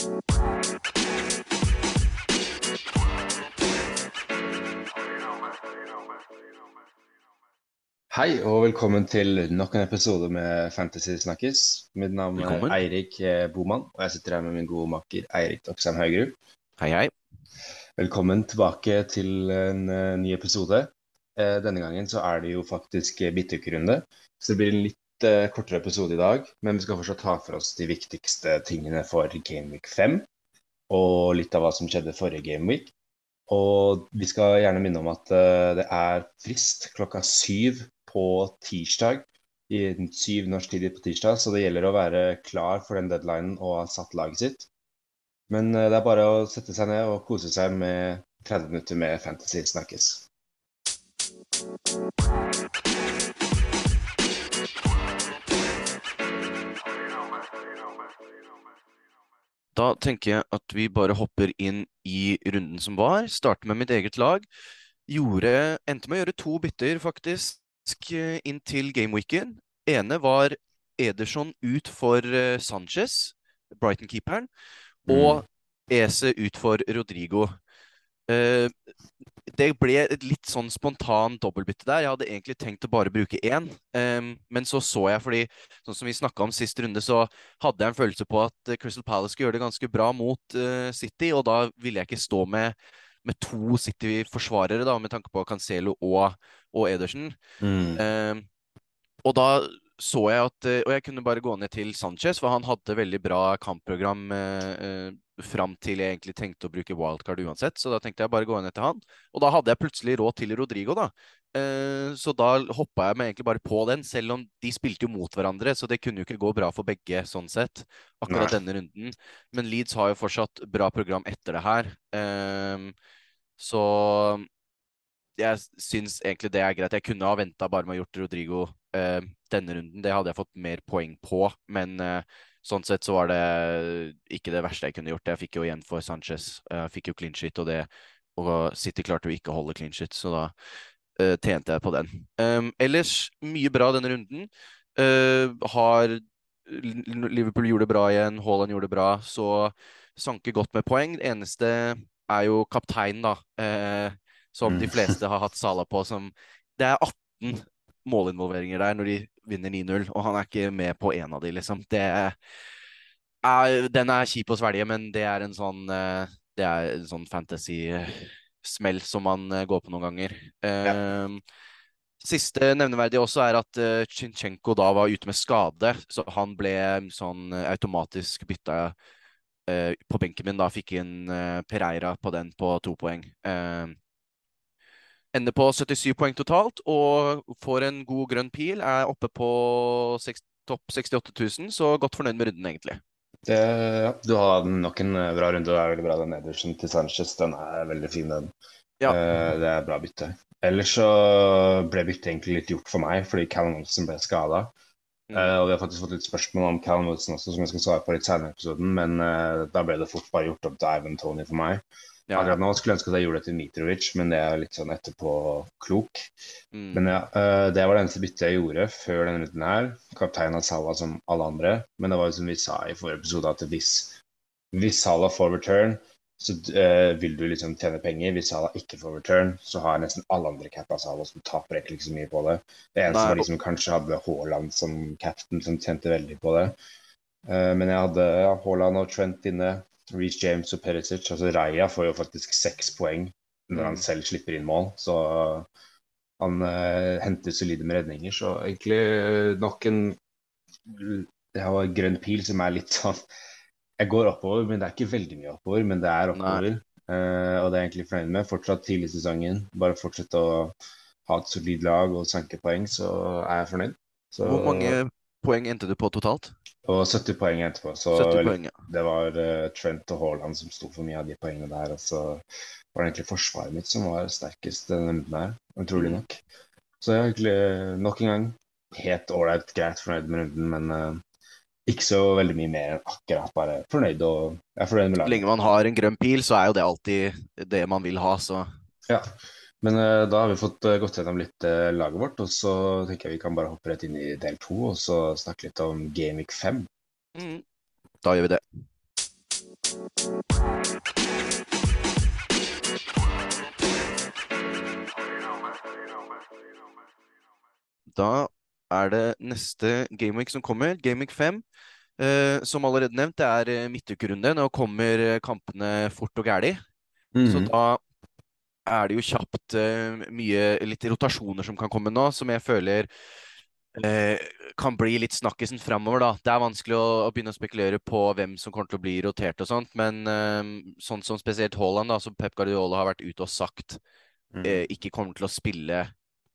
Hei og velkommen til nok en episode med Fantasy Snakkes. Mitt navn er Eirik eh, Boman, og jeg sitter her med min gode makker Eirik Doksheim Haugerud. Hei, hei. Velkommen tilbake til en eh, ny episode. Eh, denne gangen så er det jo faktisk bytteukerunde, så det blir en litt eh, kortere episode i dag. Men vi skal fortsatt ta for oss de viktigste tingene for Gameweek 5, og litt av hva som skjedde forrige Gameweek. Og vi skal gjerne minne om at eh, det er frist klokka syv på tirsdag. I syv norsk tid på tirsdag, så det gjelder å være klar for den deadlinen og ha satt laget sitt. Men eh, det er bare å sette seg ned og kose seg med 30 minutter med Fantasy snakkes. Da tenker jeg at vi bare hopper inn i runden som var. Starter med mitt eget lag. Gjorde, endte med å gjøre to bytter, faktisk, eh, inn til gameweeken. Ene var Ederson ut for eh, Sanchez, Brighton-keeperen, og Ese ut for Rodrigo. Eh, det ble et litt sånn spontan dobbeltbytte der. Jeg hadde egentlig tenkt å bare bruke én, um, men så så jeg, fordi sånn som vi snakka om sist runde, så hadde jeg en følelse på at eh, Crystal Palace skulle gjøre det ganske bra mot uh, City, og da ville jeg ikke stå med, med to City-forsvarere, da, med tanke på Cancelo og, og Ederson. Mm. Um, og da så jeg at eh, Og jeg kunne bare gå ned til Sanchez, for han hadde veldig bra kampprogram uh, fram til jeg egentlig tenkte å bruke wildcard uansett. Så da tenkte jeg bare gå inn etter han. Og da hadde jeg plutselig råd til Rodrigo, da. Eh, så da hoppa jeg meg egentlig bare på den, selv om de spilte jo mot hverandre, så det kunne jo ikke gå bra for begge sånn sett, akkurat Nei. denne runden. Men Leeds har jo fortsatt bra program etter det her. Em, så jeg syns egentlig det er greit. Jeg kunne ha venta bare med å gjort Rodrigo eh, denne runden. Det hadde jeg fått mer poeng på, men eh, sånn sett så var det ikke det verste jeg kunne gjort. Jeg fikk jo igjen for Sanchez. Jeg fikk jo clean shit, og det og City klarte jo ikke å holde clean shit, så da uh, tjente jeg på den. Um, ellers mye bra denne runden. Uh, har Liverpool gjorde det bra igjen, Haaland gjorde det bra, så sanker godt med poeng. Det eneste er jo kapteinen, da. Eh, som de Mm. fleste har hatt Sala på, som Det er 18 målinvolveringer der når de vinner 9-0, og han er ikke med på én av de, liksom. Det er, Den er kjip å svelge, men det er en sånn eh, Det er en sånn fantasy-smell som man eh, går på noen ganger. Ja. Siste nevneverdige også er at Chinchenko da var ute med skade, så han ble sånn eh, automatisk bytta eh, på benken min. Da fikk inn eh, Pereira på den på to poeng. Eh, ender på 77 poeng totalt og får en god grønn pil. Er oppe på seks- topp 68 000, så godt fornøyd med runden, egentlig. Det, ja, du har nok en eh, bra runde. Det er veldig bra den nedersen til Sanchez. Den er veldig fin, den. Ja. Eh, det er bra bytte. Ellers så ble byttet egentlig litt gjort for meg, fordi Callum Wilson ble skada. Mm. og vi har faktisk fått litt spørsmål om Callum Wilson også, som jeg skal svare på litt senere i episoden, men eh, da ble det fort bare gjort opp til Ivan Tony for meg. Ja, Akkurat nå skulle jeg ønske at jeg gjorde det til Mitrovic, men det er litt sånn etterpåklok. mm. Men ja, eh, det var det eneste byttet jeg gjorde før denne runden her. Kaptein av Salah som alle andre. Men det var jo som vi sa i forrige episode, at hvis, hvis Salah får return, så uh, vil du liksom tjene penger. Hvis Salah ikke får return, så har nesten alle andre cappa Salah, som taper ikke så mye på det. Det eneste Nei, var liksom kanskje hadde Haaland som captain, som tjente veldig på det. Uh, men jeg hadde ja, Haaland og Trent inne. Reece James og Perisic. Altså Raja får jo faktisk seks poeng når han Mm. selv slipper inn mål. Så han eh, henter solide med redninger. Så egentlig eh, nok en Det har grønn pil som er litt sånn Jeg går oppover, men det er ikke veldig mye oppover. Men det er oppover. Eh, og det er jeg egentlig fornøyd med. Fortsatt tidlig i sesongen. Bare fortsette å ha et solid lag og sanke poeng, så er jeg fornøyd. Så, Hvor mange poeng endte du på totalt? Og 70 poeng etterpå. Så 70 poeng, ja. det var uh, Trent og Haaland som sto for mye av de poengene der. Og så var det egentlig forsvaret mitt som var sterkest denne runden her, utrolig Mm. nok. Så jeg er egentlig eh, nok en gang helt ålreit, greit fornøyd med runden, men uh, ikke så veldig mye mer enn akkurat bare fornøyd og jeg er fornøyd med Så lenge man har en grønn pil, så er jo det alltid det man vil ha, så Ja. Men eh, da har vi fått eh, gått gjennom litt eh, laget vårt, og så tenker jeg vi kan bare hoppe rett inn i del to og så snakke litt om Gamic 5. mm. Da gjør vi det. Da er det neste Gameweek som kommer, Gameweek 5. Eh, som allerede nevnt, det er eh, midtukerunde. Nå kommer kampene fort og gæli. Så Mhm. da er det jo kjapt eh, mye litt rotasjoner som kan komme nå, som jeg føler eh, kan bli litt snakkisen framover, da. Det er vanskelig å, å begynne å spekulere på hvem som kommer til å bli rotert og sånt, men eh, sånn som spesielt Haaland, da, som Pep Guardiola har vært ute og sagt Mhm. eh, ikke kommer til å spille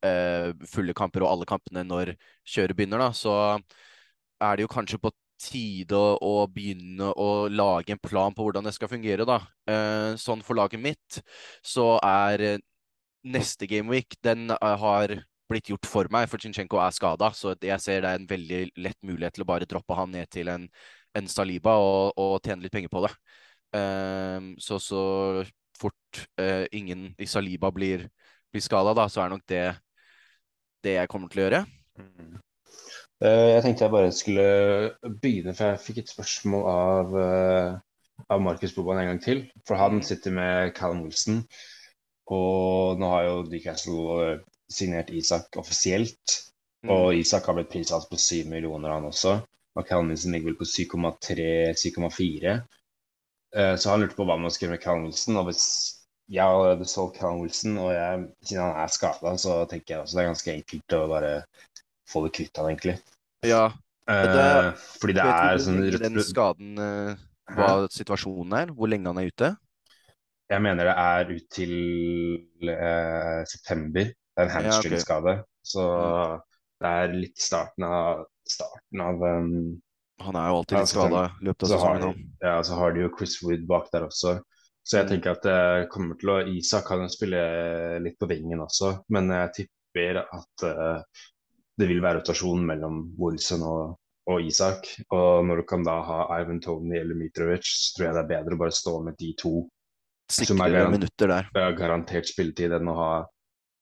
eh, fulle kamper og alle kampene når kjøret begynner, da, så er det jo kanskje på tide å, begynne å lage en plan på hvordan det skal fungere, da. Eh, sånn for laget mitt så er eh, neste gameweek Den eh, har blitt gjort for meg, for Zinchenko er skada, så jeg ser det er en veldig lett mulighet til å bare droppe han ned til en, en Saliba og, og tjene litt penger på det. Så så fort ingen i Saliba blir, blir skada, da, så er nok det det jeg kommer til å gjøre. Eh, Jeg tenkte jeg bare skulle begynne, for jeg fikk et spørsmål av, eh, av Markus Boban en gang til. For han sitter med Callum Wilson, og nå har jo Newcastle eh, signert Isak offisielt. Mm. Og Isak har blitt prissatt på 7 millioner, han også. Og Callum Wilson ligger vel på 7,3-7,4. Eh, Så han lurte på hva man skulle gjøre med Callum Wilson. Og hvis jeg allerede solgt Callum Wilson, og jeg, siden han er skada, så tenker jeg også det er ganske enkelt å bare få det kvitt han, egentlig. Ja, Eh, det- fordi det er sånn den skaden eh, Hva situasjonen er? Hvor lenge han er ute? Jeg mener det er ut til eh, september. Det er en Ja, okay. Så det er litt starten av starten av um, Han er jo alltid litt skada i løpet av sesongen. ja, så har de jo Chris Wood bak der også. Så jeg Mm. tenker at det kommer til å Isak kan jo spille litt på vingen også, men jeg tipper at eh, det vil være rotasjon mellom Wilson og, og Isak. Og når du kan da ha Ivan Tony eller Mitrovic, så tror jeg det er bedre å bare stå med de to som er Sikrere garant- minutter der. har garantert spilletid enn å ha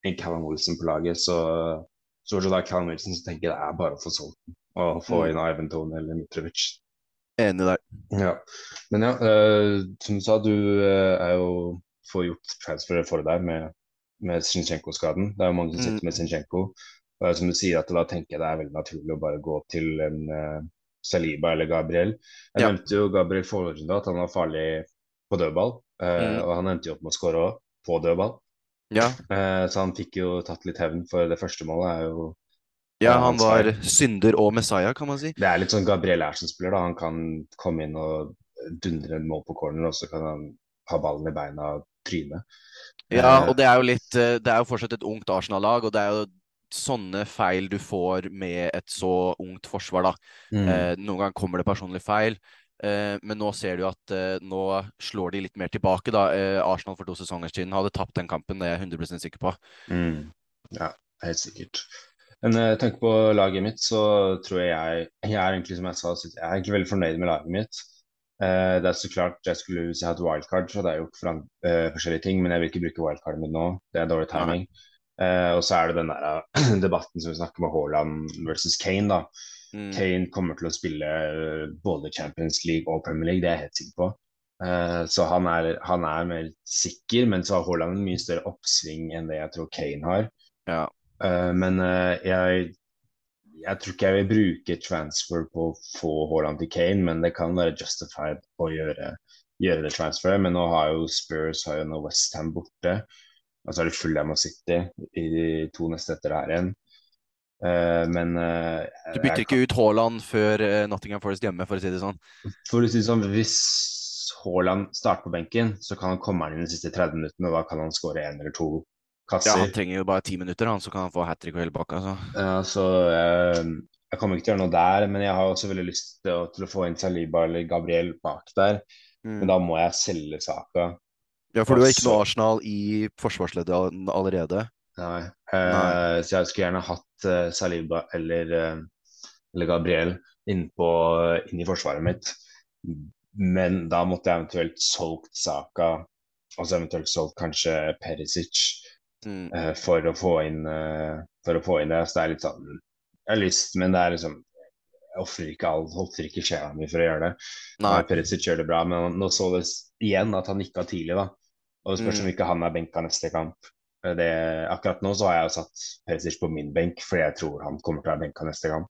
en Callum Wilson på laget. Så så da Callum Wilson, så tenker jeg det er bare å få solgt den og få Mm. inn Ivan Tony eller Mitrovic. Enig der. Ja, men ja, uh, som du sa, du uh, er jo får gjort transfer for deg med, med Zinchenko-skaden. Det er jo mange som Mm. sitter med Zinchenko. Og som du sier, at da tenker jeg det er veldig naturlig å bare gå til en uh, Saliba eller Gabriel. Jeg Ja. nevnte jo Gabriel forrige at han var farlig på dødball, Uh, Mm. og han endte jo opp med å skåre òg, på dødball. Ja, Uh, så han fikk jo tatt litt hevn, for det første målet er jo ja han var synder og Messiah, kan man si. Det er litt sånn Gabriel Ersen-spiller. da. Han kan komme inn og dundre en mål på corner, og så kan han ha ballen i beina og tryne. Ja, og det er jo litt Det er jo fortsatt et ungt Arsenal-lag, og det er jo sånne feil du får med et så ungt forsvar, da. mm. Eh, noen ganger kommer det personlig feil, eh, men nå ser du at eh, nå slår de litt mer tilbake, da. Eh, Arsenal for to sesonger siden hadde tapt den kampen, det er jeg 100 sikker på. Mm. Ja, helt sikkert. Men jeg tenker på laget mitt, så tror jeg jeg Jeg er egentlig, som jeg sa, jeg er egentlig veldig fornøyd med laget mitt. Eh, det er så klart jeg skulle Hvis jeg hadde wildcard, så hadde jeg gjort eh, forskjellige ting, men jeg vil ikke bruke wildcardet mitt nå. Det er dårlig timing. Eh, og så er det den der uh, debatten som vi snakker med Haaland versus Kane, da. Mm. Kane kommer til å spille eh, både Champions League og Premier League, det er jeg helt sikker på. Uh, så han er, han er mer sikker, men så har Haaland en mye større oppsving enn det jeg tror Kane har. Ja. Men jeg, jeg tror ikke jeg vil bruke transfer på å få Haaland til Kane, men det kan være justified å gjøre, gjøre det transferet. Men nå har jo Spurs har jo nå Westham borte, og så er det Fulham og City i de to neste etter her igjen. Uh, men uh, Du bytter jeg ikke ut Haaland før uh, Nottingham Forest hjemme, for å si det sånn. For å si det sånn, hvis Haaland starter på benken, så kan han komme inn i de siste 30 minuttene, og da kan han skåre én eller to kasser. Ja, han trenger jo bare ti minutter, han, så kan han få hat trick og hele bakka. Så. uh, så jeg kommer ikke til å gjøre noe der, men jeg har også veldig lyst til å, til å få inn Saliba eller Gabriel bak der. Mm. Men da må jeg selge Saka. Ja, for du har ikke noe Arsenal i forsvarsleddet allerede. Nei. Eh, Nei. Så jeg skulle gjerne hatt eh, Saliba eller, eh, eller Gabriel innpå, inn i forsvaret mitt. Men da måtte jeg eventuelt solgt Saka, og så eventuelt solgt kanskje Perisic. Mm. eh, for å få inn eh, for å få inn det. Så det er litt sånn Jeg har lyst, men det er liksom ofrer ikke ikke sjela mi for å gjøre det. Nei, Perisic gjør det bra, men nå så det igjen at han nikka tidlig, da. Og det spørs Mm. om ikke han er benka neste kamp. Eh, Det, akkurat nå så har jeg jo satt Perisic på min benk, fordi jeg tror han kommer til å være benka neste kamp.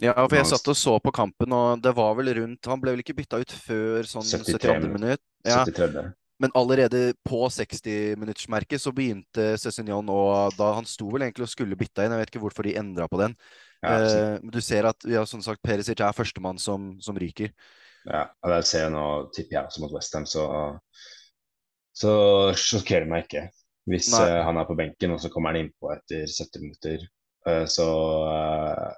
Ja, for jeg satt og så på kampen, og det var vel rundt Han ble vel ikke bytta ut før sånn 73 72. minutt? Ja, 73. men allerede på 60-minuttsmerket så begynte Cézignon, og da han sto vel egentlig og skulle bytta inn. Jeg vet ikke hvorfor de endra på den. Ja, Eh, du ser at ja, sånn sagt, Perisic er førstemann som, som ryker. ja, og det ser jeg nå, tipper jeg også mot Westham, så så sjokkerer det meg ikke. Hvis eh, han er på benken, og så kommer han innpå etter 70 minutter. Uh, så uh,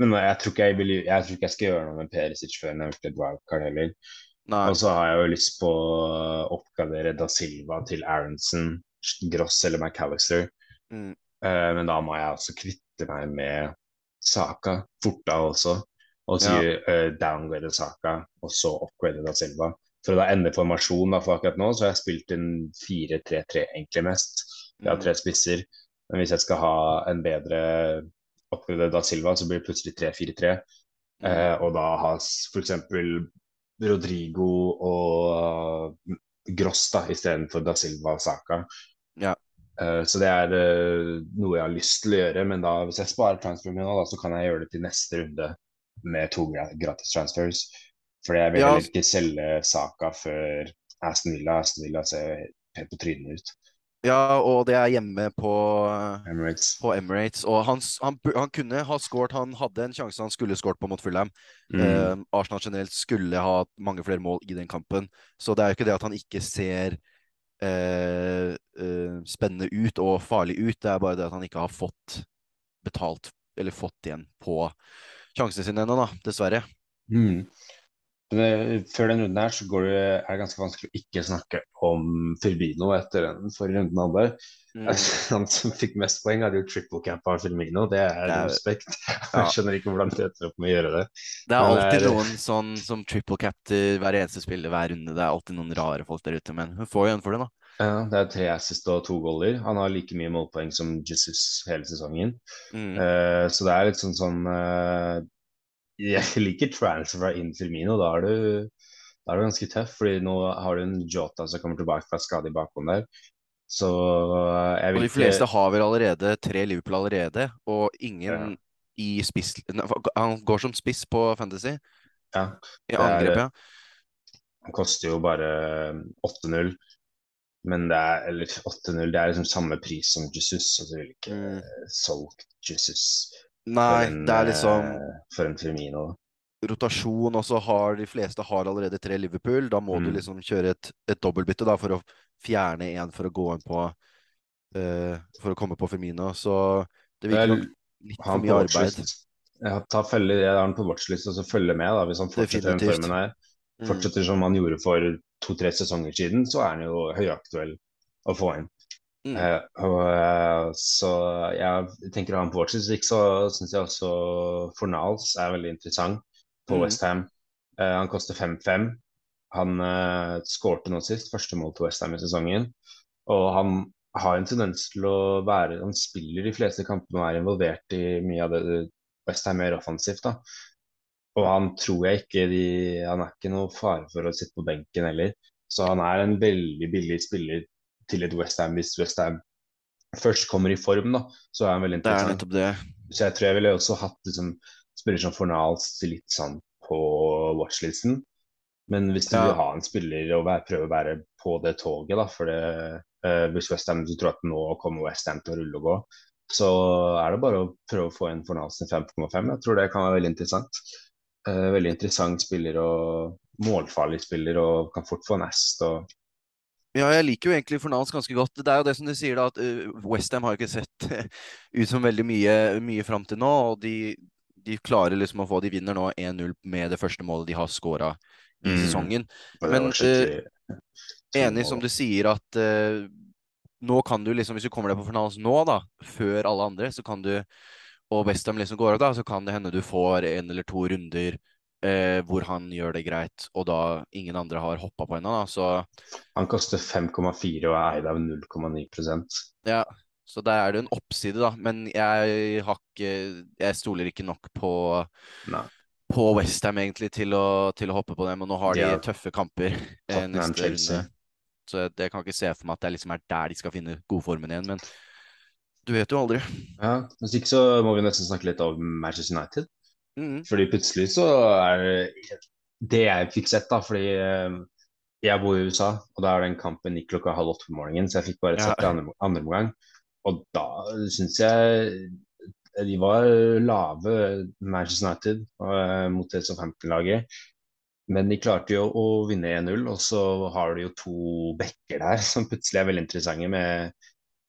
Men jeg tror, jeg, vil, jeg tror ikke jeg skal gjøre noe med Perisic før en eventuelt wildcard heller. Og så har jeg jo lyst på å oppgradere Da Silva til Aronson, Gross eller McAllister. Mm. Men da må jeg også kvitte meg med Saka fort da også. Og så Ja. uh, downgrade Saka, og så upgrade Da Silva. For å da ende formasjon da, for akkurat nå, så har jeg spilt en 4-3-3 egentlig mest. Jeg har Mm. tre spisser. Men hvis jeg skal ha en bedre oppgradert Da Silva, så blir det plutselig 3-4-3. Mm. Eh, og da ha f.eks. Rodrigo og Gross da, istedenfor Da Silva og Saka. Ja. Eh, så det er eh, noe jeg har lyst til å gjøre, men da, hvis jeg sparer transferen min nå, da, så kan jeg gjøre det til neste runde med to gratis transfers. For jeg vil Ja, ikke selge Saka før Aston Villa. Aston Villa ser helt på trynet ut. ja, og det er hjemme på Emirates. på Emirates, og han, han, han kunne ha skåret. Han hadde en sjanse han skulle skåret på mot Fulham. Mm. Eh, Arsenal generelt skulle ha mange flere mål i den kampen. Så det er jo ikke det at han ikke ser eh, eh, spennende ut og farlig ut, det er bare det at han ikke har fått betalt, eller fått igjen på sjansene sine ennå, da, dessverre. Mm. Men, eh, før den runden her så går det, er det ganske vanskelig å ikke snakke om Firmino etter den forrige runden han var. Mm. Han som fikk mest poeng, hadde jo triple cap av Firmino. Det er Det er- respekt. ja. Jeg skjønner ikke hvordan de endte opp med å gjøre det. Det er Men alltid er- noen sånn som triple cap til hver eneste spiller hver runde. Det er alltid noen rare folk der ute, men hun får jo en for det, da. Ja, det er tre assist og to goaler. Han har like mye målpoeng som Jesus hele sesongen. Mm. Uh, så det er litt sånn sånn eh, Jeg liker transfer fra Firmino. Da er du, da er du ganske tøff, fordi nå har du en Jota som kommer tilbake fra skade i bakhånd der. Så eh, jeg Og de fleste har vel allerede tre Liverpool allerede, og ingen Ja. i spiss Han går som spiss på Fantasy, Ja, i Det er- angrep, ja. Han koster jo bare 8-0. Men det er eller 8-0, det er liksom samme pris som Jesus, så du vil ikke Mm. eh, solgt Jesus Nei, en, det er liksom eh, for en Firmino. rotasjon, og så har de fleste har allerede tre Liverpool. Da må du Mm. liksom kjøre et, et dobbeltbytte da, for å fjerne en for å gå inn på uh, For å komme på Firmino. Så det virker nok litt for mye arbeid. Ja, ta følge, jeg har han på watchlist, og så følge med da, hvis han fortsetter den formen her. Mm. Fortsetter som han gjorde for to-tre sesonger siden, så er han jo høyaktuell å få inn. Mm. Eh, og, uh, så jeg tenker å ha han på vårt sikt så syns jeg også Fornals er veldig interessant på Mm. Westham. Uh, han koster 5-5. Han uh, skårte nå sist, første mål til Westham i sesongen. Og han har en tendens til å være Han spiller de fleste kampene og er involvert i mye av det Westham mer offensivt, da. Og han tror jeg ikke de Han er ikke noe fare for å sitte på benken heller. Så han er en veldig billig spiller til et Westham hvis Westham først kommer i form, da. Så er han veldig Det er interessant. nettopp det. Så jeg tror jeg ville også hatt liksom, spiller som Fornals litt sånn på watchlisten. Men hvis du Ja. vil ha en spiller og være, prøve å være på det toget, da, for det, eh, hvis Westham, tror at nå kommer Westham til å rulle og gå, så er det bare å prøve å få en Fornals til 5,5. Jeg tror det kan være veldig interessant. Eh, veldig interessant spiller og målfarlig spiller og kan fort få en ast. Og, Ja, jeg liker jo egentlig Fornals ganske godt. Det er jo det som du sier, da, at uh, Westham har ikke sett ut som veldig mye, mye fram til nå. Og de, de klarer liksom å få De vinner nå 1-0 med det første målet de har skåra i Mm. sesongen. Men, skikkelig Enig som du sier at uh, nå kan du liksom, hvis du kommer deg på Fornals nå, da, før alle andre, så kan du Og Westham liksom går av, da, så kan det hende du får en eller to runder eh, hvor han gjør det greit, og da ingen andre har hoppa på ennå, da. Så Han koster 5,4 og er eid av 0,9% Ja, så der er det en oppside, da. Men jeg har ikke Jeg stoler ikke nok på, Nei. på Westham egentlig til å, til å hoppe på dem, og nå har de Ja. tøffe kamper eh, neste runde. Så jeg, jeg kan ikke se for meg at det liksom er der de skal finne godformen igjen, men du vet jo aldri. Ja, Hvis ikke så må vi nesten snakke litt om Manchester United. Mm. Fordi plutselig så er det det jeg fikk sett, da, fordi eh, jeg bor i USA, og da er den kampen gikk klokka halv åtte på morgenen, så jeg fikk bare Ja. det andre, andre omgang. Og da syns jeg de var lave, Manchester United, eh, mot det Southampton-laget. Men de klarte jo å vinne 1-0, og så har de jo to backer der som plutselig er veldig interessante, med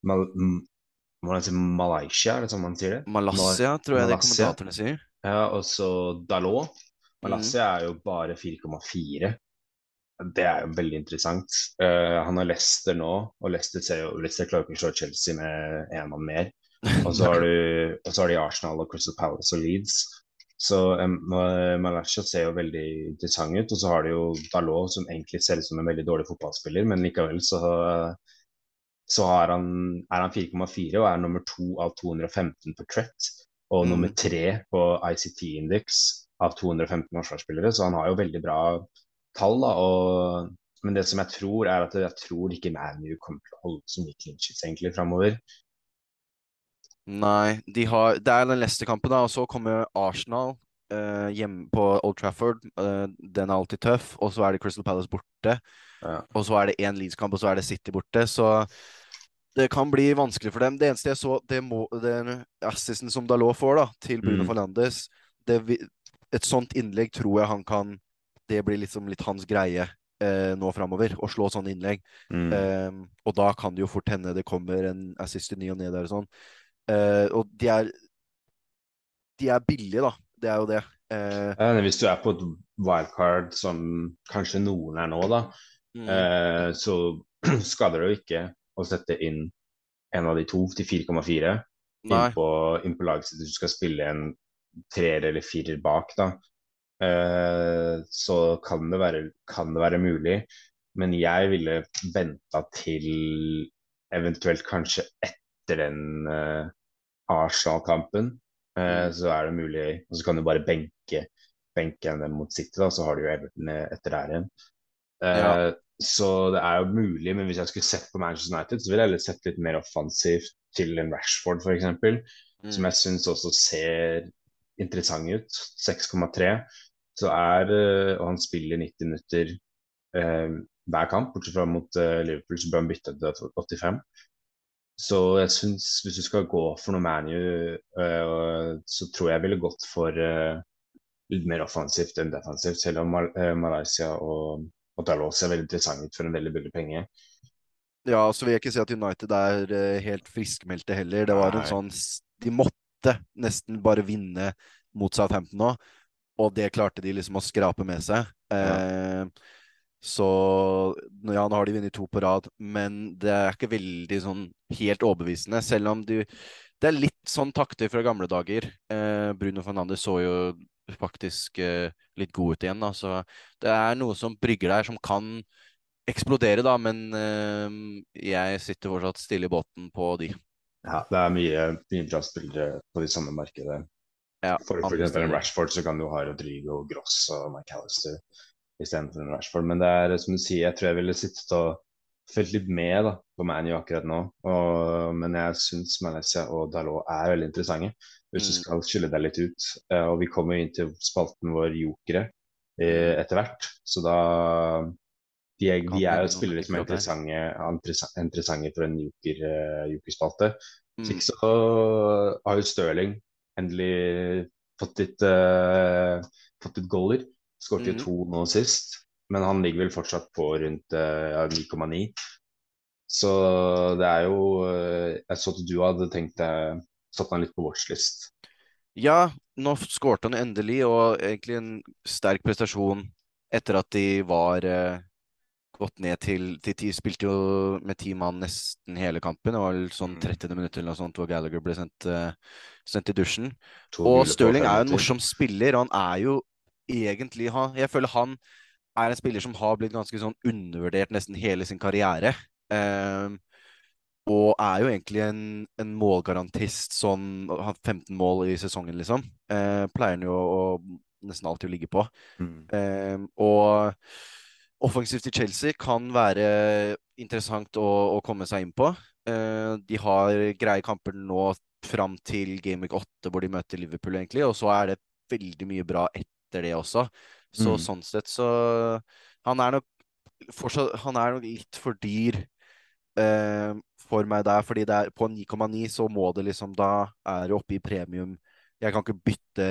Mal Malaysia, er det sånn man sier det? Malaysia, tror jeg det Malaysia. kommentatorene sier. Ja, og så Dalot. Mm. Er jo bare 4,4. Det er jo veldig interessant. Uh, han har Leicester nå, og Leicester, ser jo, Leicester klarer ikke å slå Chelsea med en mann mer. Og så har, du, og så har de Arsenal og Crystal Palace og Leeds. Så um, Malassia ser jo veldig interessant ut. Og så har de jo Dalot, som egentlig ser ut som en veldig dårlig fotballspiller, men likevel så, så har han, er han 4,4 og er nummer to av 215 på Trett. Og Mm. nummer tre på ICT-indeks av 215 forsvarsspillere, så han har jo veldig bra tall. da, og, Men det som jeg tror, er at jeg tror ikke ManU kommer til å holde så mye clinches egentlig framover. Nei, de har, det er den Leicester-kampen, da, og så kommer Arsenal eh, hjemme på Old Trafford. Eh, den er alltid tøff. Og så er det Crystal Palace borte. Ja. Og så er det én Leeds-kamp, og så er det City borte. Så det kan bli vanskelig for dem. Det eneste jeg så, det må, den assisten som Dalot får da, til Bruno Mm. Fernandes det, Et sånt innlegg tror jeg han kan Det blir liksom litt hans greie eh, nå framover, å slå sånne innlegg. Mm. Eh, og da kan det jo fort hende det kommer en assist i ny og ne der og sånn. Eh, og de er De er billige, da. Det er jo det. Eh, Hvis du er på et wildcard som kanskje noen er nå, da, mm, eh, så skader det jo ikke å sette inn en av de to til 4,4 nei. inn på, på laget sitt hvis du skal spille en treer eller firer bak, da. Eh, så kan det være, kan det være mulig. Men jeg ville venta til eventuelt kanskje etter den uh, Arsenal-kampen. Mm. så er det mulig. Og så kan du bare benke, benke en mot City, da, så har du jo Everton etter der igjen. Ja. Så det er jo mulig, men hvis jeg skulle sett på Manchester United, så ville jeg heller sett litt mer offensivt til en Rashford, f.eks. Som Mm. jeg syns også ser interessant ut. 6,3. Så er eh, Og han spiller 90 minutter eh, hver kamp, bortsett fra mot eh, Liverpool, så bør han bytte til 85. Så jeg syns hvis du skal gå for noe ManU, eh, så tror jeg jeg ville gått for eh, litt mer offensivt enn defensivt, selv om Mal eh, Malaysia og, og Dalot ser veldig interessant ut for en veldig billig penge. Ja, så vil jeg ikke si at United er eh, helt friskmeldte heller. Det var en sånn De måtte nesten bare vinne mot Southampton nå, og det klarte de liksom å skrape med seg. Eh, så ja, nå har de vunnet to på rad, men det er ikke veldig sånn helt overbevisende, selv om de Det er litt sånn takter fra gamle dager. Eh, Bruno Fernandes så jo faktisk eh, litt god ut igjen, da, så det er noe som brygger der, som kan eksplodere, da, men eh, jeg sitter fortsatt stille i båten på de. Ja, det er mye, mye bra spillere på de samme markedet. Ja, For, for eksempel en. Rashford så kan du ha Rodrigo, Gross og McAllister istedenfor en Rashford. Men det er som du sier, jeg tror jeg ville sittet og fulgt litt med da, på ManU akkurat nå. Og, men jeg syns Malaysia og Dalot er veldig interessante hvis du Mm. skal skille deg litt ut. Eh, og vi kommer jo inn til spalten vår jokere eh, etter hvert, så da de er, de er jo spillere som er interessante, interessante for en joker, eh, jokerspalte. Mm. ikke så har jo Stirling endelig fått litt, uh, fått litt goaler. Skåret jo Mhm. to nå sist, men han ligger vel fortsatt på rundt uh, 9,9. Så det er jo uh, Jeg så at du hadde tenkt deg Satt han litt på watchlist. Ja, nå skårte han endelig, og egentlig en sterk prestasjon etter at de var eh, gått ned til, De, ti. Spilte jo med ti mann nesten hele kampen. Det var vel sånn Mm. 30 minutt eller noe sånt hvor Gallagher ble sendt, eh, sendt i dusjen. To Og Stirling er jo en morsom spiller, og han er jo egentlig han, Jeg føler han er en spiller som har blitt ganske sånn undervurdert nesten hele sin karriere. Ehm, og er jo egentlig en, en målgarantist, sånn Har 15 mål i sesongen, liksom. Eh, pleier han jo å nesten alltid å ligge på. Mm. Eh, og offensivt i Chelsea kan være interessant å, å komme seg inn på. Eh, de har greie kamper nå fram til Game Week 8, hvor de møter Liverpool, egentlig. Og så er det veldig mye bra etter det også. Så Mm. sånn sett så Han er nok fortsatt Han er nok litt for dyr eh, for meg der, fordi det er på 9,9 så må det liksom Da er det oppe i premium. Jeg kan ikke bytte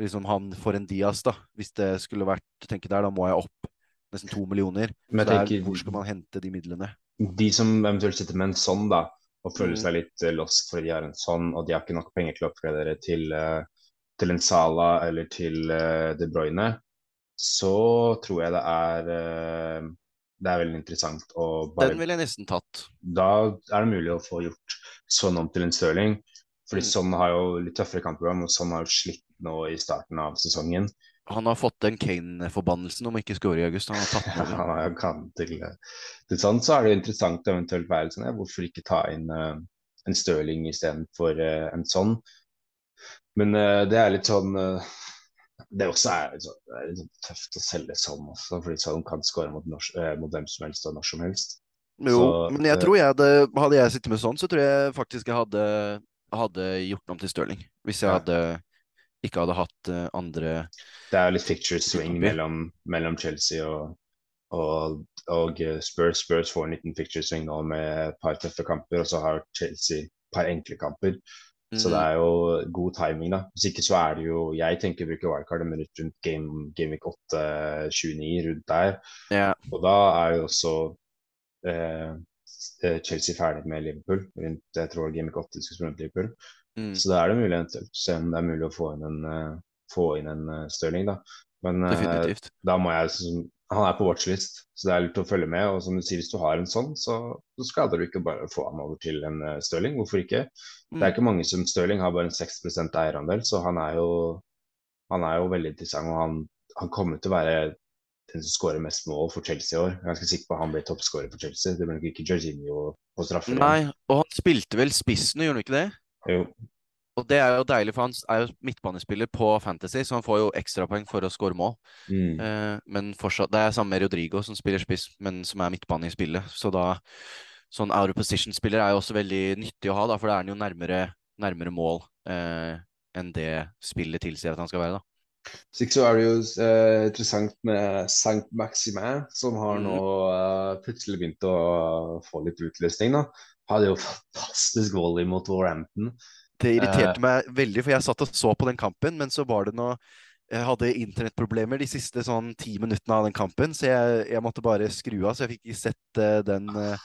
liksom han for en Dias, da. Hvis det skulle vært tenke der, da må jeg opp nesten to millioner. Men Så jeg det er, tenker- hvor skal man hente de midlene? De som eventuelt sitter med en sånn, da, og føler Mm. seg litt eh, lost fordi de har en sånn, og de har ikke nok penger til å oppgradere til, eh, til en Sala eller til eh, De Bruyne, så tror jeg det er det er veldig interessant å bare Den ville jeg nesten tatt. Da er det mulig å få gjort sånn om til en Stirling. Fordi Mm. sånn har jo litt tøffere kampprogram, og sånn har jo slitt nå i starten av sesongen. Han har fått den Kane-forbannelsen om ikke score i august. Han har tatt den over. Han kan til, til sånn, så er det jo interessant eventuelt være sånn, ja, hvorfor ikke ta inn uh, en Stirling istedenfor uh, en sånn. Men uh, det er litt sånn eh, Det også er, det er litt sånn tøft å selge sånn også, fordi sånn kan skåre mot, eh, mot hvem som helst og når som helst. Jo, Så, men jeg eh, tror jeg hadde Hadde jeg sittet med sånn, så tror jeg faktisk jeg hadde, hadde gjort den om til Stirling. Hvis jeg hadde ikke hadde hatt eh, andre Det er jo litt picture swing mellom, mellom Chelsea og, og, og Spurs. Spurs får en liten picture swing nå med et par tøffe kamper, og så har Chelsea et par enkle kamper. Så det Mm, er jo god timing, da. Hvis ikke så er det jo Jeg tenker å bruke wildcard men rundt game, game week 8-29, rundt der. ja, Og da er jo også eh, eh, Chelsea ferdig med Liverpool. Rundt, jeg tror game week 8 skal spille Liverpool. mm, Så da er det mulig å se om det er mulig å få inn en, eh, få inn en eh, Stirling, da. Men eh, da må jeg Han er på watchlist, så det er lurt å følge med. Og som du sier, hvis du har en sånn, så, så skader du ikke bare å få han over til en uh, Stirling. Hvorfor ikke? Det er Mm, ikke mange som Stirling har bare en 6% eierandel, så han er jo han er jo veldig interessant. Og han, han kommer til å være den som skårer mest mål for Chelsea i år. Jeg er ganske sikker på at han blir toppskårer for Chelsea. Det blir nok ikke Jorginho på straffer. Nei, og han spilte vel spissen, gjorde han ikke det? Jo, Og det er jo deilig, for han er jo midtbanespiller på Fantasy, så han får jo ekstrapoeng for å score mål. mm. Eh, men fortsatt, det er samme med Rodrigo som spiller spiss, men som er midtbane i spillet. Så da Sånn out of position-spiller er jo også veldig nyttig å ha, da, for da er han jo nærmere, nærmere mål eh, enn det spillet tilsier at han skal være, da. Ikke så er det jo eh, interessant med Saint Maximin, som har Mm. nå eh, plutselig begynt å få litt utløsning. da. Hadde jo fantastisk volley mot Warhampton. Det irriterte Eh. meg veldig, for jeg satt og så på den kampen, men så var det noe Jeg hadde internettproblemer de siste sånn ti minuttene av den kampen, så jeg, jeg måtte bare skru av, så jeg fikk ikke sett uh, den uh,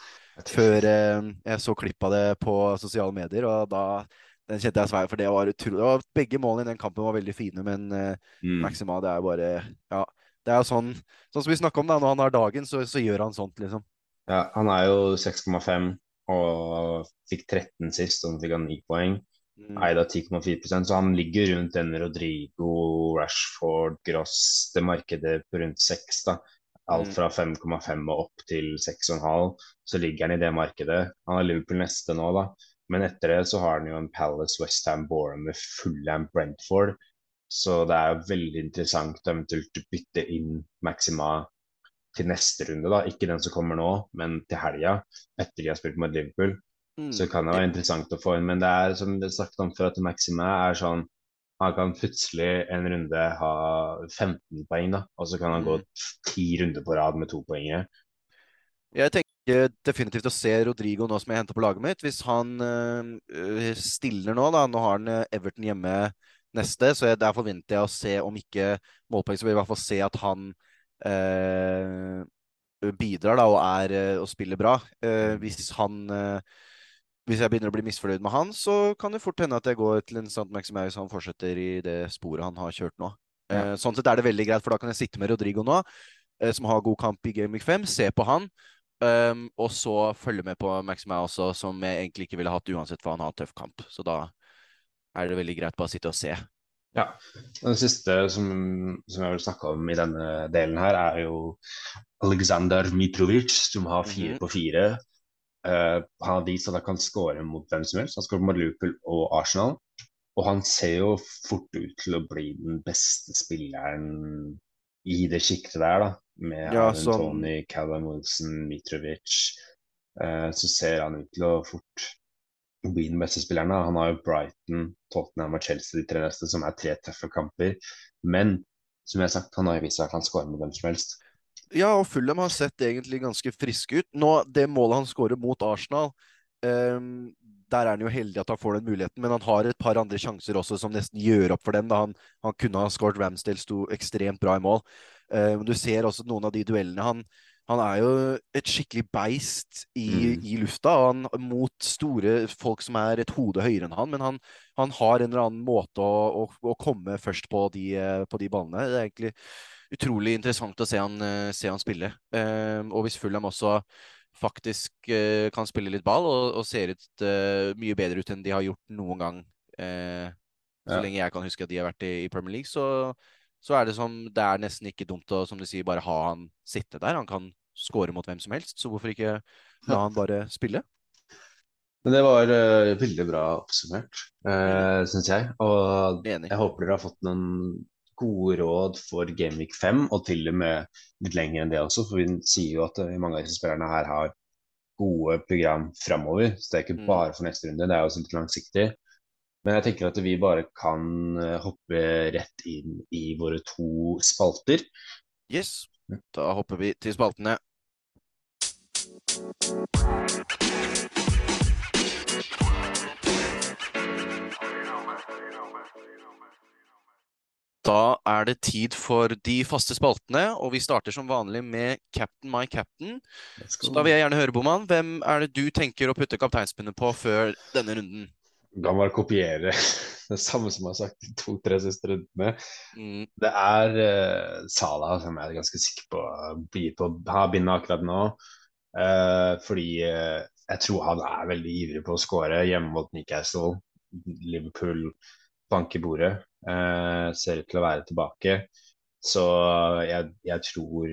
før uh, jeg så klipp av det på sosiale medier, og da den kjente jeg svei, for det var utrolig Og Begge målene i den kampen var veldig fine, men eh, Mm. Maxima, det er bare Ja. Det er jo sånn Sånn som vi snakker om, da. Når han har dagen, så, så gjør han sånt, liksom. Ja, han er jo 6,5 og fikk 13 sist, og så fikk han 9 poeng. Mm. Eida 10,4% så han ligger rundt den Rodrigo, Rashford, Gross, det markedet på rundt 6. da. Alt Mm. fra 5,5 og opp til 6,5, så ligger han i det markedet. Han har Liverpool neste nå, da. Men etter det så har han jo en Palace, Westham, Bournemouth, Fulham, Brentford. Så det er veldig interessant å eventuelt bytte inn Maxima til neste runde, da. Ikke den som kommer nå, men til helga, etter de har spilt mot Liverpool. Mm. Så kan det være interessant å få inn. Men det er som det snakket om før, at Maxime er sånn Han kan plutselig en runde ha 15 poeng, da. Og så kan han gå Mm. ti runder på rad med to poenger. Jeg tenker definitivt å se Rodrigo nå som jeg henter på laget mitt. Hvis han øh, stiller nå, da Nå har han øh, Everton hjemme neste, så jeg, der forventer jeg å se, om ikke målpoeng, så vil jeg i hvert fall se at han bidrar da og er og spiller bra. Eh, hvis han Hvis jeg begynner å bli misfornøyd med han, så kan det fort hende at jeg går til en Sant Maximau hvis han fortsetter i det sporet han har kjørt nå. Ja. Eh, sånn sett er det veldig greit, for da kan jeg sitte med Rodrigo nå, eh, som har god kamp i Game Week 5, se på han. Um, og så følge med på Maxima også, som jeg egentlig ikke ville hatt uansett, for han har tøff kamp. Så da er det veldig greit bare å sitte og se. Ja. Den siste som, som jeg vil snakke om i denne delen her, er jo Aleksandr Mitrovic, som har fire Mhm. på fire. Uh, han har vist at han kan skåre mot hvem som helst. Han skårer mot Liverpool og Arsenal. Og han ser jo fort ut til å bli den beste spilleren i det sjiktet der, da. Med Ja, Ivan sånn Tony, Callum Wilson, Mitrovic. Uh, så ser han ut til å fort bli den beste spilleren. da. Han har jo Brighton, Tottenham og Chelsea de tre neste, som er tre tøffe kamper. Men som jeg har sagt, han har vist seg at han skårer med hvem som helst. Ja, og Fulham har sett egentlig ganske friske ut. Nå, Det målet han skårer mot Arsenal, um, der er han jo heldig at han får den muligheten, men han har et par andre sjanser også som nesten gjør opp for dem. da Han, han kunne ha skåret Ramsdale sto ekstremt bra i mål. Um, du ser også noen av de duellene. Han, han er jo et skikkelig beist i, Mm. i lufta han, mot store folk som er et hode høyere enn han, men han, han har en eller annen måte å, å, å komme først på de, på de ballene. Det er egentlig utrolig interessant å se han, eh, se han spille. Eh, og hvis Fulham også faktisk eh, kan spille litt ball og, og ser ut eh, mye bedre ut enn de har gjort noen gang, eh, så Ja. lenge jeg kan huske at de har vært i, i Premier League, så, så er det som Det er nesten ikke dumt å som du sier, bare ha han sitte der. Han kan score mot hvem som helst, så hvorfor ikke la han bare spille? Men det var uh, veldig bra oppsummert, uh, syns jeg. Og Enig. jeg håper dere har fått noen gode råd for Gameweek 5, og til og med litt lenger enn det også. For vi sier jo at uh, mange av disse spillerne her har gode program framover. Så det er ikke Mm. bare for neste runde, det er også litt langsiktig. Men jeg tenker at vi bare kan eh, hoppe rett inn i våre to spalter. Yes. Da hopper vi til spaltene. Da er det tid for de faste spaltene, og vi starter som vanlig med Captain my captain. Så da vil jeg gjerne høre, Boman, hvem er det du tenker å putte kapteinspinnet på før denne runden? La meg kopiere det samme som jeg har sagt de to-tre siste rundene. Mm, Det er uh, Salah som jeg er ganske sikker på blir på har bindet akkurat nå. Eh, fordi eh, jeg tror han er veldig ivrig på å skåre hjemme mot Newcastle. Liverpool banker bordet. eh, ser ut til å være tilbake. Så jeg, jeg tror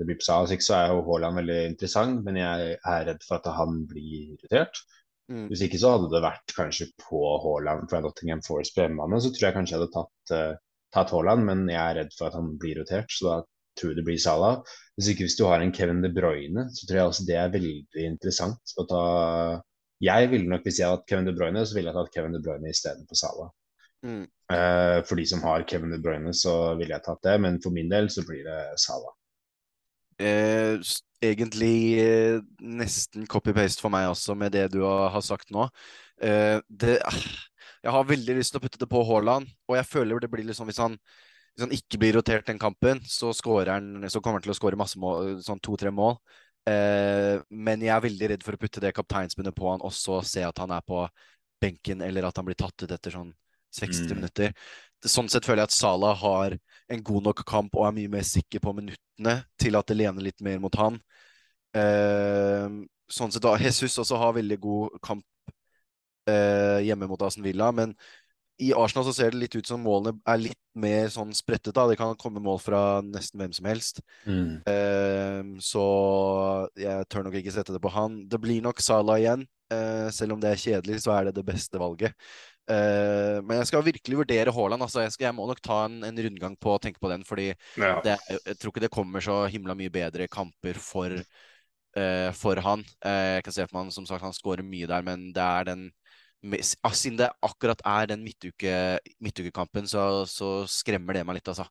det blir på seg. Hvis ikke så er jo Haaland veldig interessant, men jeg er redd for at han blir irritert. mm, Hvis ikke så hadde det vært kanskje på Haaland fra Nottingham Forest på hjemmebane, så tror jeg kanskje jeg hadde tatt, uh, tatt Haaland, men jeg er redd for at han blir rotert, så da tror det blir Salah. Hvis ikke hvis du har en Kevin De Bruyne, så tror jeg også det er veldig interessant å ta Jeg ville nok, hvis jeg hadde hatt Kevin De Bruyne, så ville jeg tatt Kevin De Bruyne istedenfor Salah. mm. Uh, for de som har Kevin De Bruyne, så ville jeg tatt det, men for min del så blir det Salah. Eh, egentlig eh, nesten copy-paste for meg også, med det du har, sagt nå. Eh, det, ah, jeg har veldig lyst til å putte det på Haaland, og jeg føler det blir litt sånn hvis han, hvis han ikke blir rotert den kampen, så, han, så kommer han til å skåre masse mål, sånn to-tre mål. Eh, men jeg er veldig redd for å putte det kapteinsbundet på han, og så se at han er på benken, eller at han blir tatt ut etter sånn 60 Mm. minutter. Sånn sett føler jeg at Salah har en god nok kamp og er mye mer sikker på minuttene til at det lener litt mer mot han. Eh, sånn sett da, Jesus også har veldig god kamp eh, hjemme mot Aston Villa, men i Arsenal så ser det litt ut som målene er litt mer sånn sprettet. da. Det kan komme mål fra nesten hvem som helst. Eh, så jeg tør nok ikke sette det på han. Det blir nok Salah igjen. Uh, selv om det er kjedelig, så er det det beste valget. Uh, men jeg skal virkelig vurdere Haaland. Altså, jeg, skal, jeg må nok ta en, en rundgang på å tenke på den, fordi Ja. det, jeg tror ikke det kommer så himla mye bedre kamper for, eh, for han. Eh, jeg kan se for meg han som sagt han skårer mye der, men det er den Siden det akkurat er den midtuke, midtukekampen, så, så skremmer det meg litt, altså.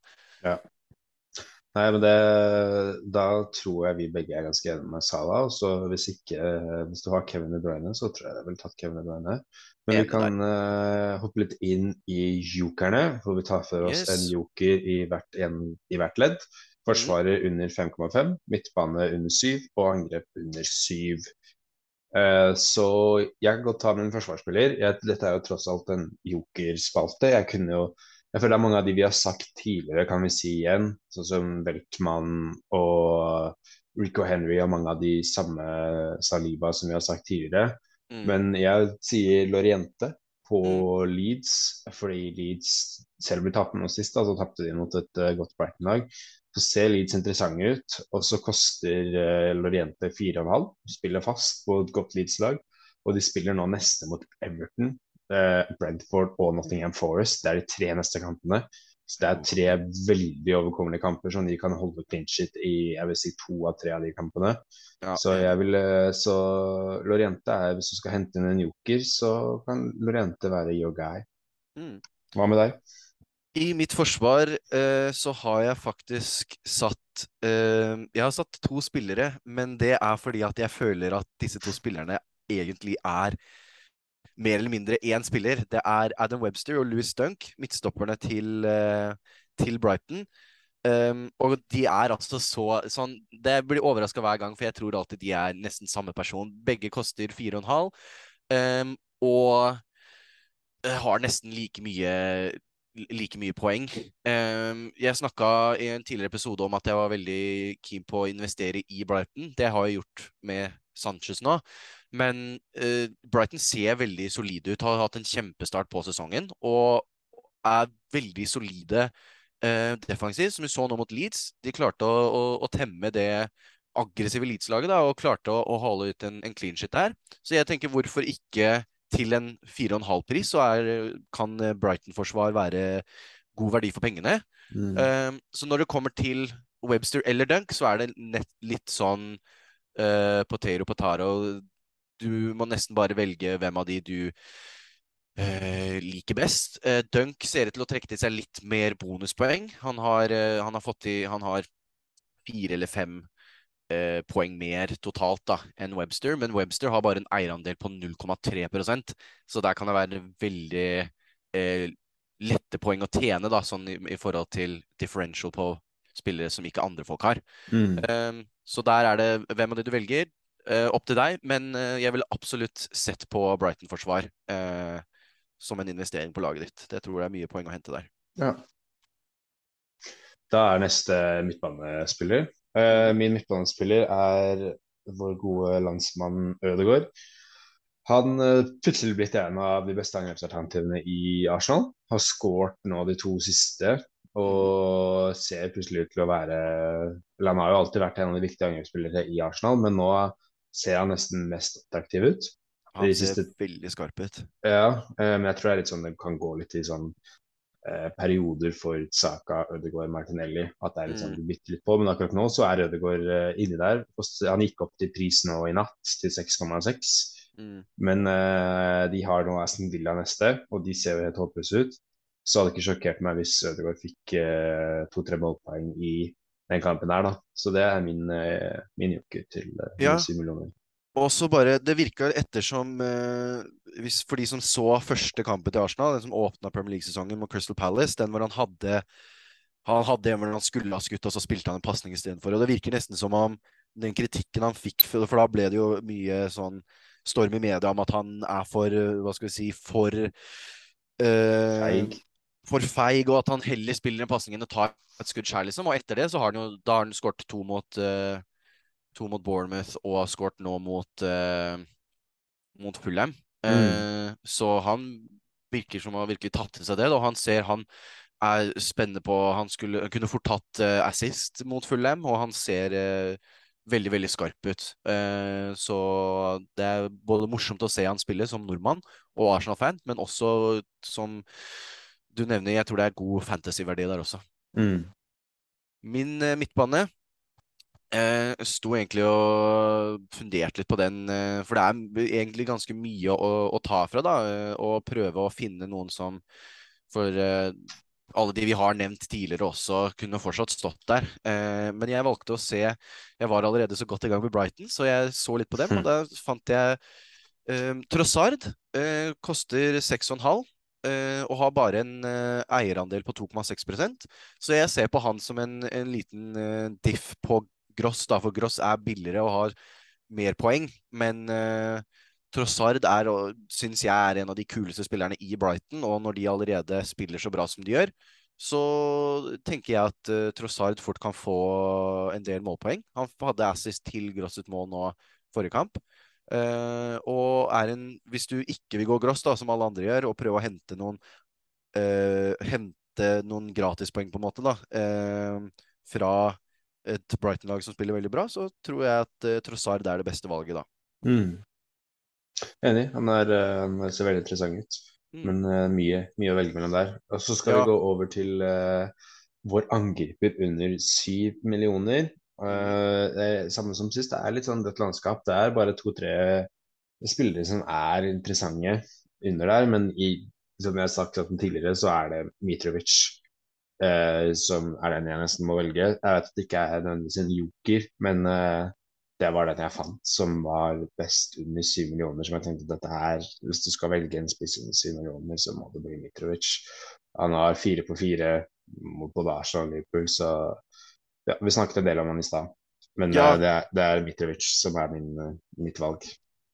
Nei, men det, da tror jeg vi begge er ganske enige med Salah. Så hvis ikke, hvis du har Kevin De Bruyne, så tror jeg jeg ville tatt Kevin De Bruyne. Men vi kan uh, hoppe litt inn i jokerne, hvor vi tar for oss Yes. en joker i hvert, en, i hvert ledd. Forsvarer under 5,5, midtbane under 7 og angrep under 7. Eh, så jeg kan godt ta med en forsvarsspiller. Jeg, dette er jo tross alt en jokerspalte. Jeg kunne jo jeg føler det er mange av de vi har sagt tidligere, kan vi si igjen. Sånn som Weltmann og Rico Henry og mange av de samme Saliba som vi har sagt tidligere. Mm. Men jeg sier Loriente på Mm. Leeds, fordi Leeds selv om de tapte nå sist, da, så tapte de mot et eh, godt Brighton-lag. Så ser Leeds interessante ut, og så koster uh, Loriente 4,5. Spiller fast på et godt Leeds-lag, og de spiller nå neste mot Everton eh, Brentford og Nottingham Forest. Det er de tre neste kampene. Så det er tre veldig overkommelige kamper som de kan holde clean shit i jeg vil si, to av tre av de kampene. Ja, så jeg vil, eh, så Loriente er, hvis du skal hente inn en joker, så kan Loriente være your guy. Mm. Hva med deg? I mitt forsvar eh, så har jeg faktisk satt eh, Jeg har satt to spillere, men det er fordi at jeg føler at disse to spillerne egentlig er mer eller mindre én spiller. Det er Adam Webster og Louis Dunk, midtstopperne til, eh, til Brighton. Um, og de er altså så sånn Det blir overraska hver gang, for jeg tror alltid de er nesten samme person. Begge koster 4,5 um, og eh, har nesten like mye like mye poeng. Um, jeg snakka i en tidligere episode om at jeg var veldig keen på å investere i Brighton. Det har jeg gjort med Sanchez nå. Men uh, Brighton ser veldig solide ut, har hatt en kjempestart på sesongen og er veldig solide uh, defensivt, som vi så nå mot Leeds. De klarte å, å, å temme det aggressive Leeds-laget og klarte å, å holde ut en, en clean shit der. Så jeg tenker hvorfor ikke til en 4,5-pris så er, kan Brighton-forsvar være god verdi for pengene. Mm. Um, så når det kommer til Webster eller Dunk, så er det nett, litt sånn uh, potato potaro. Du må nesten bare velge hvem av de du uh, liker best. Uh, Dunk ser ut til å trekke til seg litt mer bonuspoeng. Han har, han har fått i Han har fire eller fem eh, poeng mer totalt da, enn Webster, men Webster har bare en eierandel på 0,3% så der kan det være veldig eh, lette poeng å tjene, da, sånn i, i, forhold til differential på spillere som ikke andre folk har. Mm. Eh, så der er det hvem av de du velger, uh, opp til deg, men uh, jeg ville absolutt sett på Brighton-forsvar uh, som en investering på laget ditt. Det tror jeg er mye poeng å hente der. Ja. Da er neste midtbanespiller min midtbanespiller er vår gode landsmann Ødegaard. Han uh, plutselig blitt en av de beste angrepsalternativene i Arsenal. Har skåret nå de to siste og ser plutselig ut til å være Eller han har jo alltid vært en av de viktige angrepsspillere i Arsenal, men nå ser han nesten mest attraktiv ut. Han ser siste... veldig skarp ut. Ja, uh, men jeg tror det er litt sånn det kan gå litt i sånn Eh, perioder for Saka, Ødegaard, Martinelli. At det er liksom, du bytter litt på. Men akkurat nå så er Ødegaard eh, inni der. Han gikk opp til pris nå i natt, til 6,6. Mm. Men uh, de har nå Aston Villa neste, og de ser jo helt håpløse ut. Så hadde det ikke sjokkert meg hvis Ødegaard fikk uh, to-tre målpoeng i den kampen her, da. Så det er min, uh, min joker til uh, ja. 7 millioner. Og så bare, Det virka ettersom eh, hvis, For de som så første kampen til Arsenal, den som åpna Premier League-sesongen mot Crystal Palace, den hvor han hadde han hadde en hvor han skulle ha skutt, og så spilte han en pasning istedenfor. Og det virker nesten som om den kritikken han fikk, for, for da ble det jo mye sånn storm i media om at han er for Hva skal vi si For eh, feig. For feig, og at han heller spiller en pasning enn å ta et skudd sjøl, liksom. Og etter det så har han jo da har han skåret to mot uh, to mot Bournemouth og har skåret nå mot, uh, mot Fulham. Mm. Uh, så han virker som å virkelig tatt til seg det. Og han ser han er spennende på Han skulle, kunne fort tatt uh, assist mot Fulham, og han ser veldig, veldig skarp ut. så det er både morsomt å se han spille som nordmann og Arsenal-fan, men også som du nevner, jeg tror det er god fantasy-verdi der også. Mm. Min midtbane jeg eh, sto egentlig og funderte litt på den, eh, for det er egentlig ganske mye å, å ta fra, da. Og eh, prøve å finne noen som for alle de vi har nevnt tidligere også, kunne fortsatt stått der. Men jeg valgte å se Jeg var allerede så godt i gang med Brighton, så jeg så litt på dem, og da fant jeg Trossard. Koster 6,5. Uh, og har bare en eierandel på 2,6% Så jeg ser på han som en, en liten diff på Gross, da, for Gross er billigere og har mer poeng. Men uh, Trossard er, syns jeg er en av de kuleste spillerne i Brighton, og når de allerede spiller så bra som de gjør, så tenker jeg at uh, Trossard fort kan få en del målpoeng. Han hadde assist til Gross sitt mål nå forrige kamp. Uh, og er en Hvis du ikke vil gå Gross, da, som alle andre gjør, og prøve å hente noen uh, Hente noen gratispoeng, på en måte, da, uh, fra et Brighton-lag som spiller veldig bra, så tror jeg at uh, Trossard er det beste valget, da. Mm. Enig. Han, er, uh, han ser veldig interessant ut. mm. men uh, mye, mye, å velge mellom der. Og så skal ja. vi gå over til vår angriper under syv millioner. Det er samme som sist, det er litt sånn dødt landskap. Det er bare to-tre spillere som er interessante under der, men i, som jeg har sagt tidligere, så er det Mitrovic uh, som er den jeg nesten må velge. Jeg vet at det ikke er nødvendigvis en joker, men eh, det var den jeg fant som var best under 7 millioner. Som jeg tenkte dette her, hvis du skal velge en spiss under 7 millioner, så må det bli Mitrovic. Han har fire på fire mot både Arsenal og Liverpool, så ja, vi snakket en del om han i stad. Men ja. det, er, det, er, Mitrovic som er min, mitt valg.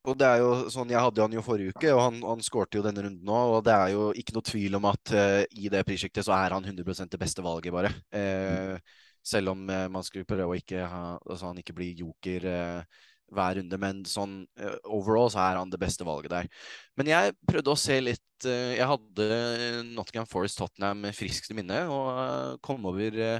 Og det er jo sånn, Jeg hadde han jo forrige uke, og han, han skårte jo denne runden òg. Og det er jo ikke noe tvil om at uh, i det prissjiktet så er han 100% det beste valget, bare. Uh, selv om uh, man skulle prøve å ikke ha altså han ikke blir joker hver runde. Men sånn overall så er han det beste valget der. Men jeg prøvde å se litt Jeg hadde Nottingham Forest Tottenham friskt i minne, og kom over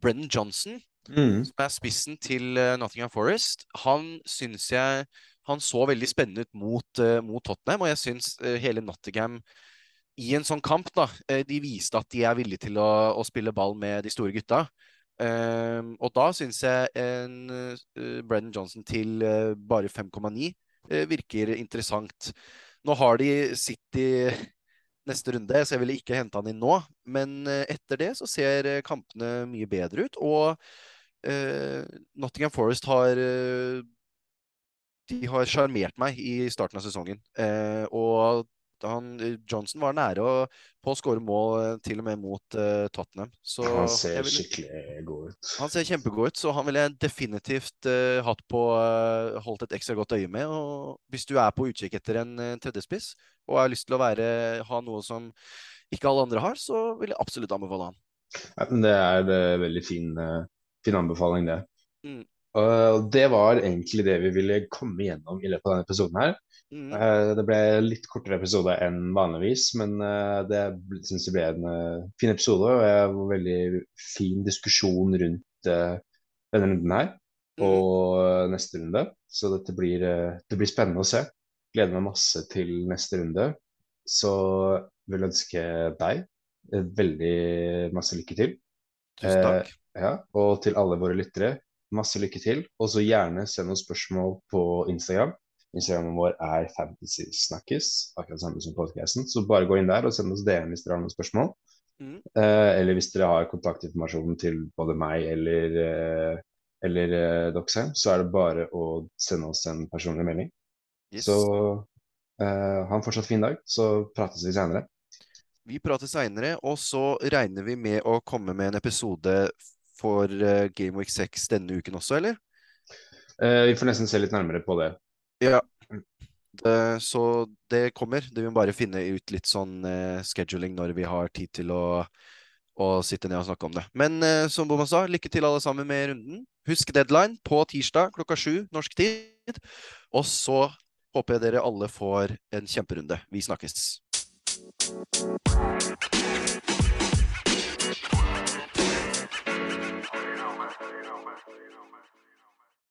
Brennan Johnson. Mm. som er spissen til Nottingham Forest. Han syns jeg han så veldig spennende ut mot, uh, mot Tottenham, og jeg syns uh, hele Nottingham i en sånn kamp, da, uh, de viste at de er villige til å, å spille ball med de store gutta. Ehm, og da syns jeg en Brennan Johnson til bare 5,9 virker interessant. Nå har de City neste runde, så jeg ville ikke hente han inn nå. Men etter det så ser kampene mye bedre ut. Og Nottingham Forest har de har sjarmert meg i starten av sesongen. Eh, og han, Johnson var nære å, på å skåre mål eh, til og med mot uh, Tottenham. Så han ser vil, skikkelig god ut. Han ser kjempegod ut, så han ville jeg definitivt uh, hatt på uh, holdt et ekstra godt øye med. Og hvis du er på utkikk etter en tredjespiss og har lyst til å være, ha noe som ikke alle andre har, så vil jeg absolutt anbefale han. Ja, det er en veldig fin, fin anbefaling, det. Mm. Og det var egentlig det vi ville komme gjennom i løpet av denne episoden her. Mm. Uh, det ble litt kortere episode enn vanligvis, men uh, det syns jeg ble en fin episode. Og en veldig fin diskusjon rundt denne runden her mm. og neste runde. Så dette blir, det blir spennende å se. Gleder meg masse til neste runde. Så vil ønske deg veldig masse lykke til. Tusen takk. ja, og til alle våre lyttere Masse lykke til. Og så gjerne send oss spørsmål på Instagram. Instagrammen vår er Fantasysnakkes, akkurat samme som podcasten. Så bare gå inn der og send oss DM hvis dere har noen spørsmål. Mm. Eh, eller hvis dere har kontaktinformasjonen til både meg eller, eh, eller eh, Doxheim, så er det bare å sende oss en personlig melding. Yes. Så eh, ha en fortsatt fin dag, så prates vi seinere. Vi prates seinere, og så regner vi med å komme med en episode for uh, Game Week 6 denne uken også, eller? Uh, vi får nesten se litt nærmere på det. Ja. Det, så det kommer. Det vil bare finne ut litt sånn uh, scheduling når vi har tid til å, å, sitte ned og snakke om det. Men som Boma sa, lykke til alle sammen med runden. Husk deadline på tirsdag klokka sju norsk tid. Og så håper jeg dere alle får en kjemperunde. Vi snakkes.